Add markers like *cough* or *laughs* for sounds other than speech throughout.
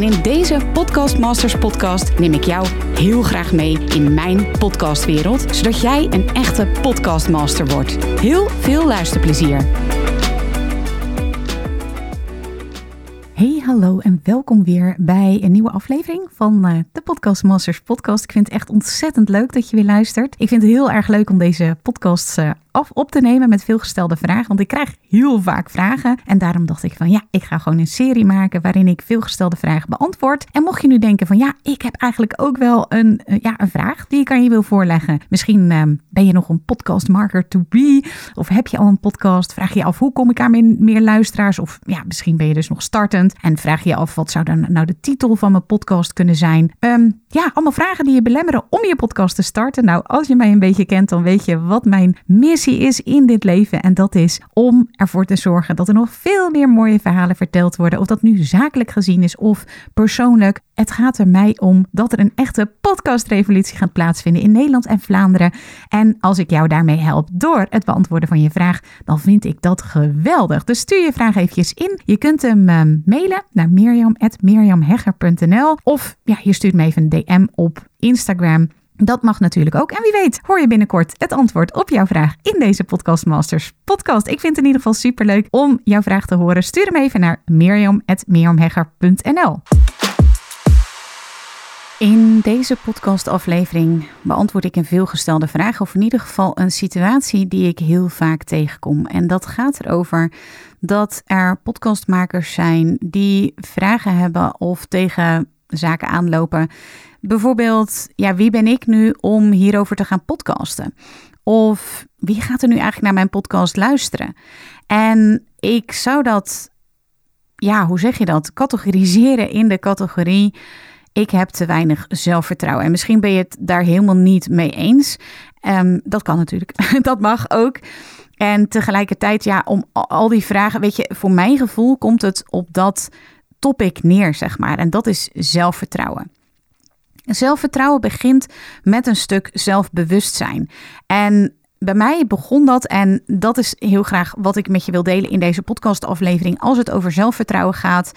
En in deze Podcast Masters podcast neem ik jou heel graag mee in mijn podcastwereld, zodat jij een echte podcastmaster wordt. Heel veel luisterplezier. Hey, hallo en welkom weer bij een nieuwe aflevering van uh, de Podcast Masters podcast. Ik vind het echt ontzettend leuk dat je weer luistert. Ik vind het heel erg leuk om deze podcasts uh, af op te nemen met veelgestelde vragen. Want ik krijg heel vaak vragen. En daarom dacht ik van ja, ik ga gewoon een serie maken waarin ik veelgestelde vragen beantwoord. En mocht je nu denken van ja, ik heb eigenlijk ook wel een, uh, ja, een vraag die ik aan je wil voorleggen. Misschien uh, ben je nog een podcastmarker to be. Of heb je al een podcast? Vraag je af hoe kom ik aan meer, meer luisteraars? Of ja, misschien ben je dus nog startend. En vraag je af wat zou dan nou de titel van mijn podcast kunnen zijn? Um, ja, allemaal vragen die je belemmeren om je podcast te starten. Nou, als je mij een beetje kent, dan weet je wat mijn is in dit leven. En dat is om ervoor te zorgen dat er nog veel meer mooie verhalen verteld worden. Of dat nu zakelijk gezien is of persoonlijk. Het gaat er mij om dat er een echte podcastrevolutie gaat plaatsvinden in Nederland en Vlaanderen. En als ik jou daarmee help door het beantwoorden van je vraag, dan vind ik dat geweldig. Dus stuur je vraag eventjes in. Je kunt hem uh, mailen naar mirjam.mirjamhegger.nl of ja, je stuurt me even een DM op Instagram. Dat mag natuurlijk ook. En wie weet, hoor je binnenkort het antwoord op jouw vraag in deze Podcast Masters podcast. Ik vind het in ieder geval superleuk om jouw vraag te horen. Stuur hem even naar mirjam.mirjamhegger.nl. In deze podcastaflevering beantwoord ik een veelgestelde vraag, of in ieder geval een situatie die ik heel vaak tegenkom. En dat gaat erover dat er podcastmakers zijn die vragen hebben of tegen zaken aanlopen. Bijvoorbeeld, ja, wie ben ik nu om hierover te gaan podcasten? Of wie gaat er nu eigenlijk naar mijn podcast luisteren? En ik zou dat, ja, hoe zeg je dat? Categoriseren in de categorie ik heb te weinig zelfvertrouwen. En misschien ben je het daar helemaal niet mee eens. Um, dat kan natuurlijk. *laughs* dat mag ook. En tegelijkertijd, ja, om al die vragen, weet je, voor mijn gevoel komt het op dat topic neer, zeg maar. En dat is zelfvertrouwen. Zelfvertrouwen begint met een stuk zelfbewustzijn. En bij mij begon dat, en dat is heel graag wat ik met je wil delen in deze podcastaflevering. Als het over zelfvertrouwen gaat,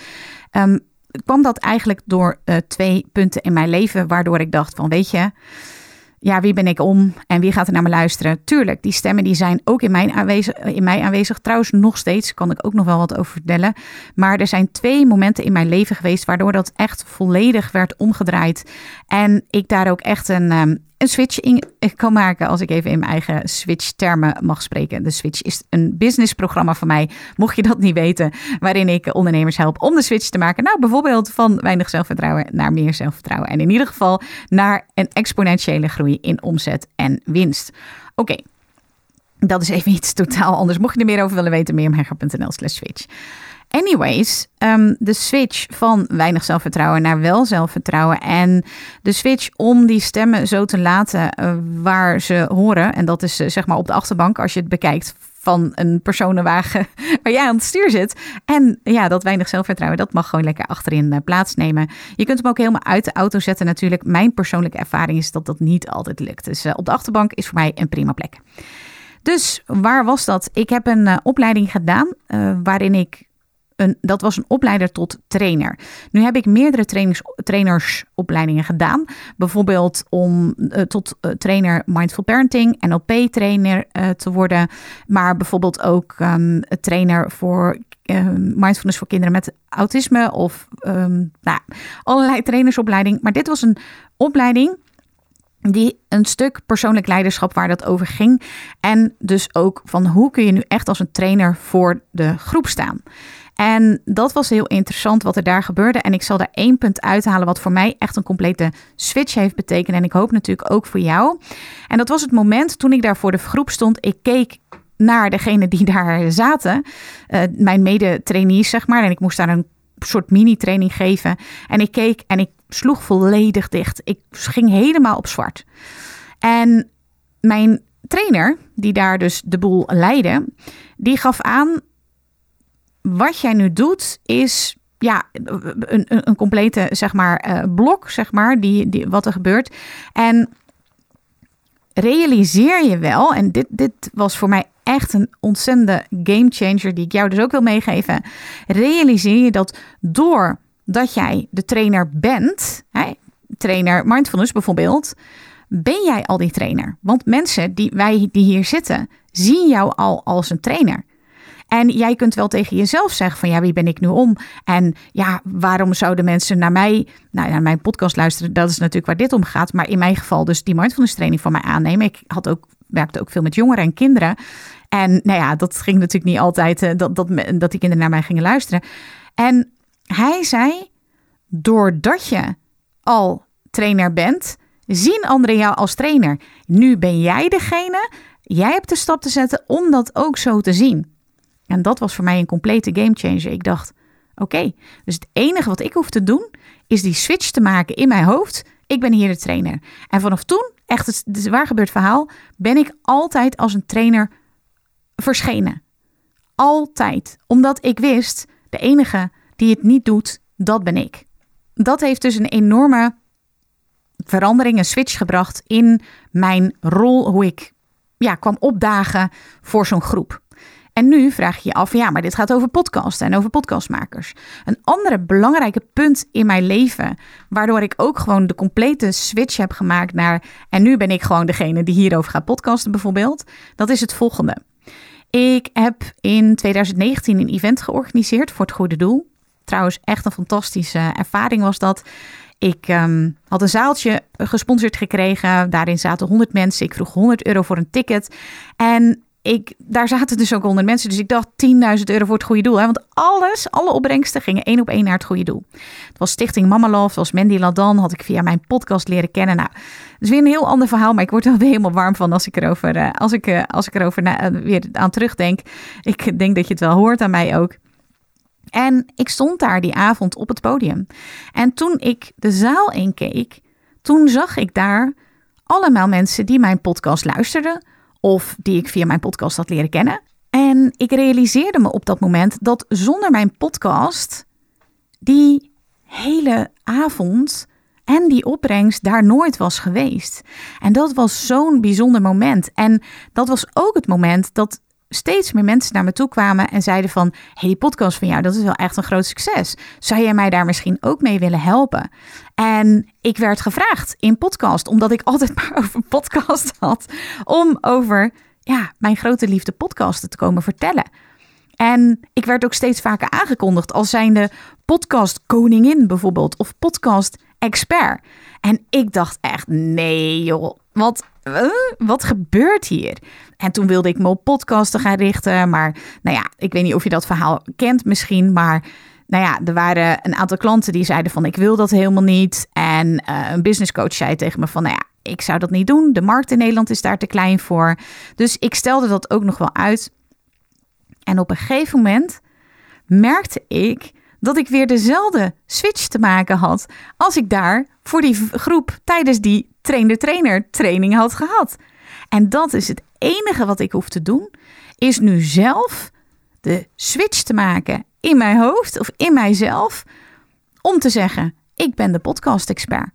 um, kwam dat eigenlijk door uh, twee punten in mijn leven, waardoor ik dacht van, weet je, ja, wie ben ik om en wie gaat er naar me luisteren? Tuurlijk, die stemmen die zijn ook in, mijn aanwezig, in mij aanwezig. Trouwens, nog steeds kan ik ook nog wel wat over vertellen. Maar er zijn twee momenten in mijn leven geweest waardoor dat echt volledig werd omgedraaid. En ik daar ook echt een, um, een switch in kan maken, als ik even in mijn eigen Switch-termen mag spreken. De Switch is een businessprogramma van mij, mocht je dat niet weten, waarin ik ondernemers help om de switch te maken. Nou, bijvoorbeeld van weinig zelfvertrouwen naar meer zelfvertrouwen. En in ieder geval naar een exponentiële groei in omzet en winst. Oké. Dat is even iets totaal anders. Mocht je er meer over willen weten, meermhegger.nl slash switch. Anyways, um, de switch van weinig zelfvertrouwen naar wel zelfvertrouwen. En de switch om die stemmen zo te laten uh, waar ze horen. En dat is uh, zeg maar op de achterbank als je het bekijkt van een personenwagen *laughs* waar jij aan het stuur zit. En ja, dat weinig zelfvertrouwen, dat mag gewoon lekker achterin uh, plaatsnemen. Je kunt hem ook helemaal uit de auto zetten natuurlijk. Mijn persoonlijke ervaring is dat dat niet altijd lukt. Dus op de achterbank is voor mij een prima plek. Dus waar was dat? Ik heb een opleiding gedaan waarin ik dat was een opleider tot trainer. Nu heb ik meerdere trainings, trainersopleidingen gedaan. Bijvoorbeeld om uh, tot uh, trainer Mindful Parenting, NLP-trainer uh, te worden. Maar bijvoorbeeld ook um, trainer voor mindfulness voor kinderen met autisme. Of um, nou, allerlei trainersopleiding. Maar dit was een opleiding die een stuk persoonlijk leiderschap waar dat over ging. En dus ook van hoe kun je nu echt als een trainer voor de groep staan. En dat was heel interessant wat er daar gebeurde. En ik zal daar één punt uithalen wat voor mij echt een complete switch heeft betekend. En ik hoop natuurlijk ook voor jou. En dat was het moment toen ik daar voor de groep stond. Ik keek naar degene die daar zaten. Uh, mijn mede-trainees, zeg maar. En ik moest daar een soort mini-training geven. En ik keek en ik sloeg volledig dicht. Ik ging helemaal op zwart. En mijn trainer, die daar dus de boel leidde, die gaf aan: wat jij nu doet, is ja, een, een complete zeg maar, uh, blok, zeg maar, die, die, wat er gebeurt. En realiseer je wel, en dit, dit was voor mij echt een ontzettende game changer, die ik jou dus ook wil meegeven. Realiseer je dat doordat jij de trainer bent, hè, trainer mindfulness bijvoorbeeld, ben jij al die trainer. Want mensen die wij die hier zitten, zien jou al als een trainer. En jij kunt wel tegen jezelf zeggen van ja, wie ben ik nu om? En ja, waarom zouden mensen naar mij, nou, naar mijn podcast luisteren? Dat is natuurlijk waar dit om gaat. Maar in mijn geval dus die mindfulness training van mij aannemen. Ik had ook, werkte ook veel met jongeren en kinderen. En nou ja, dat ging natuurlijk niet altijd uh, dat, dat, dat die kinderen naar mij gingen luisteren. En hij zei, doordat je al trainer bent, zien anderen jou als trainer. Nu ben jij degene, jij hebt de stap te zetten om dat ook zo te zien. En dat was voor mij een complete gamechanger. Ik dacht, oké, dus het enige wat ik hoef te doen is die switch te maken in mijn hoofd. Ik ben hier de trainer. En vanaf toen, echt het, het waar gebeurd verhaal, ben ik altijd als een trainer verschenen. Altijd. Omdat ik wist, de enige die het niet doet, dat ben ik. Dat heeft dus een enorme verandering, een switch gebracht in mijn rol, hoe ik ja, kwam opdagen voor zo'n groep. En nu vraag je je af, ja, maar dit gaat over podcasten en over podcastmakers. Een andere belangrijke punt in mijn leven, waardoor ik ook gewoon de complete switch heb gemaakt naar, en nu ben ik gewoon degene die hierover gaat podcasten bijvoorbeeld, dat is het volgende. Ik heb in 2019 een event georganiseerd voor het goede doel. Trouwens, echt een fantastische ervaring was dat. Ik ehm, had een zaaltje gesponsord gekregen. Daarin zaten 100 mensen. Ik vroeg 100 euro voor een ticket. En ik, daar zaten dus ook 100 mensen. Dus ik dacht 10.000 euro voor het goede doel. Hè? Want alles, alle opbrengsten gingen één op één naar het goede doel. Het was Stichting Mama Love. was Mandy Ladan. Had ik via mijn podcast leren kennen. Nou, dat is weer een heel ander verhaal. Maar ik word er weer helemaal warm van als ik erover, uh, als ik, uh, als ik erover uh, weer aan terugdenk. Ik denk dat je het wel hoort aan mij ook. En ik stond daar die avond op het podium. En toen ik de zaal inkeek, toen zag ik daar allemaal mensen die mijn podcast luisterden of die ik via mijn podcast had leren kennen. En ik realiseerde me op dat moment dat zonder mijn podcast die hele avond en die opbrengst daar nooit was geweest. En dat was zo'n bijzonder moment. En dat was ook het moment dat steeds meer mensen naar me toe kwamen en zeiden van... hey, die podcast van jou, dat is wel echt een groot succes. Zou jij mij daar misschien ook mee willen helpen? En ik werd gevraagd in podcast, omdat ik *laughs* altijd maar over podcast had... om over ja, mijn grote liefde podcasten te komen vertellen. En ik werd ook steeds vaker aangekondigd als zijnde podcast koningin bijvoorbeeld... of podcast expert. En ik dacht echt, nee joh, wat, wat gebeurt hier? En toen wilde ik me op podcasten gaan richten. Maar nou ja, ik weet niet of je dat verhaal kent misschien. Maar nou ja, er waren een aantal klanten die zeiden van ik wil dat helemaal niet. En uh, een businesscoach zei tegen me van nou ja, ik zou dat niet doen. De markt in Nederland is daar te klein voor. Dus ik stelde dat ook nog wel uit. En op een gegeven moment merkte ik dat ik weer dezelfde switch te maken had als ik daar voor die groep tijdens die trainer-trainer training had gehad. En dat is het enige wat ik hoef te doen, is nu zelf de switch te maken in mijn hoofd of in mijzelf om te zeggen: ik ben de podcast-expert.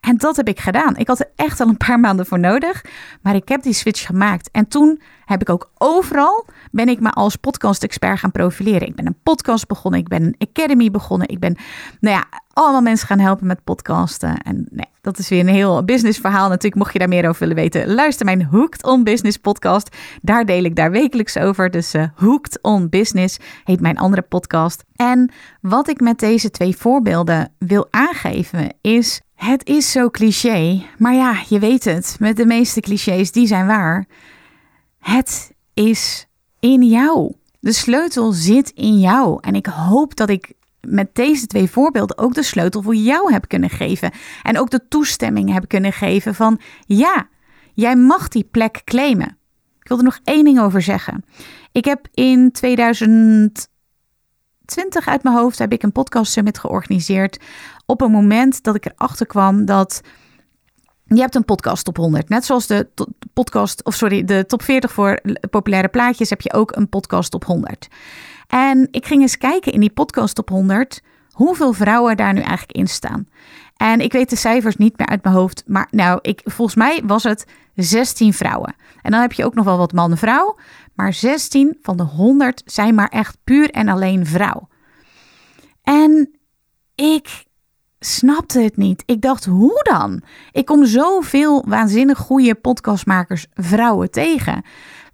En dat heb ik gedaan. Ik had er echt al een paar maanden voor nodig, maar ik heb die switch gemaakt. En toen heb ik ook overal ben ik me als podcast-expert gaan profileren. Ik ben een podcast begonnen, ik ben een academy begonnen, ik ben, nou ja, allemaal mensen gaan helpen met podcasten. En nee, dat is weer een heel business verhaal. Natuurlijk, mocht je daar meer over willen weten, luister mijn Hooked on Business podcast. Daar deel ik daar wekelijks over. Dus uh, Hooked on Business heet mijn andere podcast. En wat ik met deze twee voorbeelden wil aangeven is het is zo cliché, maar ja, je weet het. Met de meeste clichés, die zijn waar. Het is in jou. De sleutel zit in jou. En ik hoop dat ik met deze twee voorbeelden ook de sleutel voor jou heb kunnen geven. En ook de toestemming heb kunnen geven van ja, jij mag die plek claimen. Ik wil er nog één ding over zeggen. Ik heb in 2020 uit mijn hoofd heb ik een podcast summit georganiseerd op een moment dat ik erachter kwam dat je hebt een podcast op 100. Net zoals de podcast, of sorry, de top 40 voor populaire plaatjes heb je ook een podcast top 100. En ik ging eens kijken in die podcast top 100 hoeveel vrouwen daar nu eigenlijk in staan. En ik weet de cijfers niet meer uit mijn hoofd, maar nou, ik, volgens mij was het 16 vrouwen. En dan heb je ook nog wel wat man-vrouw, maar 16 van de 100 zijn maar echt puur en alleen vrouw. En ik snapte het niet. Ik dacht, hoe dan? Ik kom zoveel waanzinnig goede podcastmakers, vrouwen tegen.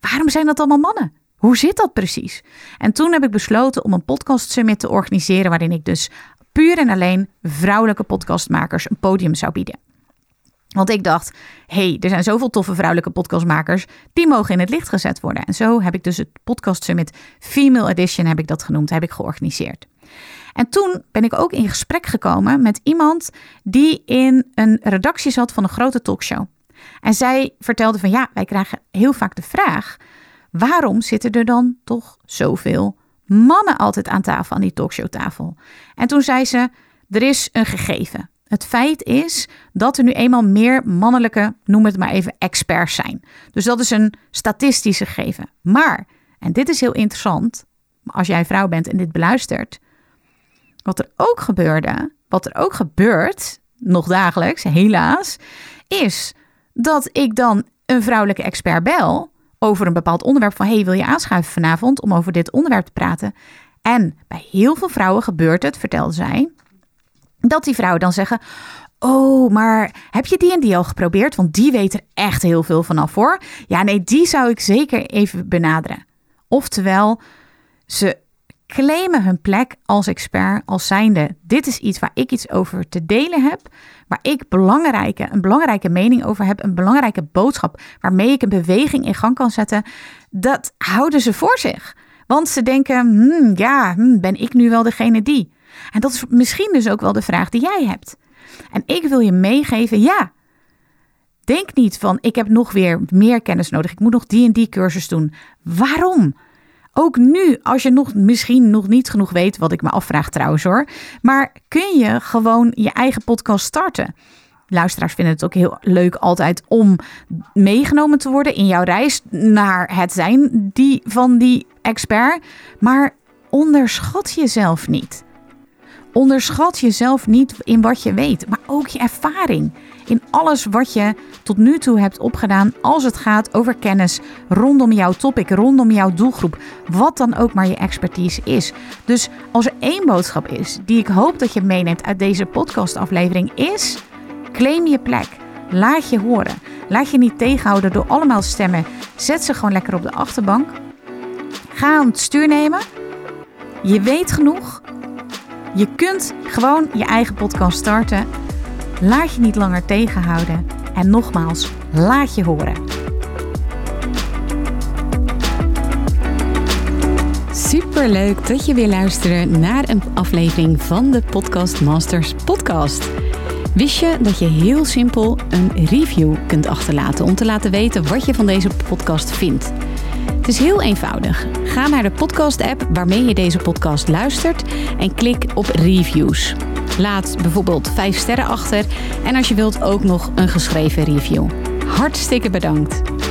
Waarom zijn dat allemaal mannen? Hoe zit dat precies? En toen heb ik besloten om een podcast summit te organiseren waarin ik dus puur en alleen vrouwelijke podcastmakers een podium zou bieden. Want ik dacht, hey, er zijn zoveel toffe vrouwelijke podcastmakers, die mogen in het licht gezet worden. En zo heb ik dus het podcast summit Female Edition, heb ik dat genoemd, heb ik georganiseerd. En toen ben ik ook in gesprek gekomen met iemand die in een redactie zat van een grote talkshow. En zij vertelde van ja, wij krijgen heel vaak de vraag: waarom zitten er dan toch zoveel mannen altijd aan tafel, aan die talkshowtafel? En toen zei ze: er is een gegeven. Het feit is dat er nu eenmaal meer mannelijke, noem het maar even, experts zijn. Dus dat is een statistische gegeven. Maar, en dit is heel interessant, als jij vrouw bent en dit beluistert, wat er ook gebeurde, wat er ook gebeurt, nog dagelijks, helaas, is dat ik dan een vrouwelijke expert bel over een bepaald onderwerp van hey, wil je aanschuiven vanavond om over dit onderwerp te praten? En bij heel veel vrouwen gebeurt het, vertelde zij, dat die vrouwen dan zeggen: Oh, maar heb je die en die al geprobeerd? Want die weet er echt heel veel vanaf voor. Ja, nee, die zou ik zeker even benaderen. Oftewel, ze claimen hun plek als expert, als zijnde: dit is iets waar ik iets over te delen heb, waar ik belangrijke, een belangrijke mening over heb, een belangrijke boodschap waarmee ik een beweging in gang kan zetten. Dat houden ze voor zich. Want ze denken: hmm, ja, hmm, ben ik nu wel degene die? En dat is misschien dus ook wel de vraag die jij hebt. En ik wil je meegeven: ja. Denk niet van ik heb nog weer meer kennis nodig. Ik moet nog die en die cursus doen. Waarom? Ook nu, als je nog, misschien nog niet genoeg weet, wat ik me afvraag trouwens hoor. Maar kun je gewoon je eigen podcast starten? Luisteraars vinden het ook heel leuk altijd om meegenomen te worden in jouw reis naar het zijn die, van die expert. Maar onderschat jezelf niet. Onderschat jezelf niet in wat je weet, maar ook je ervaring. In alles wat je tot nu toe hebt opgedaan als het gaat over kennis rondom jouw topic, rondom jouw doelgroep, wat dan ook maar je expertise is. Dus als er één boodschap is die ik hoop dat je meeneemt uit deze podcastaflevering is: claim je plek. Laat je horen. Laat je niet tegenhouden door allemaal stemmen. Zet ze gewoon lekker op de achterbank. Ga aan het stuur nemen. Je weet genoeg. Je kunt gewoon je eigen podcast starten. Laat je niet langer tegenhouden. En nogmaals, laat je horen. Super leuk dat je weer luistert naar een aflevering van de Podcast Masters podcast. Wist je dat je heel simpel een review kunt achterlaten om te laten weten wat je van deze podcast vindt? Het is heel eenvoudig. Ga naar de podcast-app waarmee je deze podcast luistert en klik op reviews. Laat bijvoorbeeld 5 sterren achter en als je wilt ook nog een geschreven review. Hartstikke bedankt.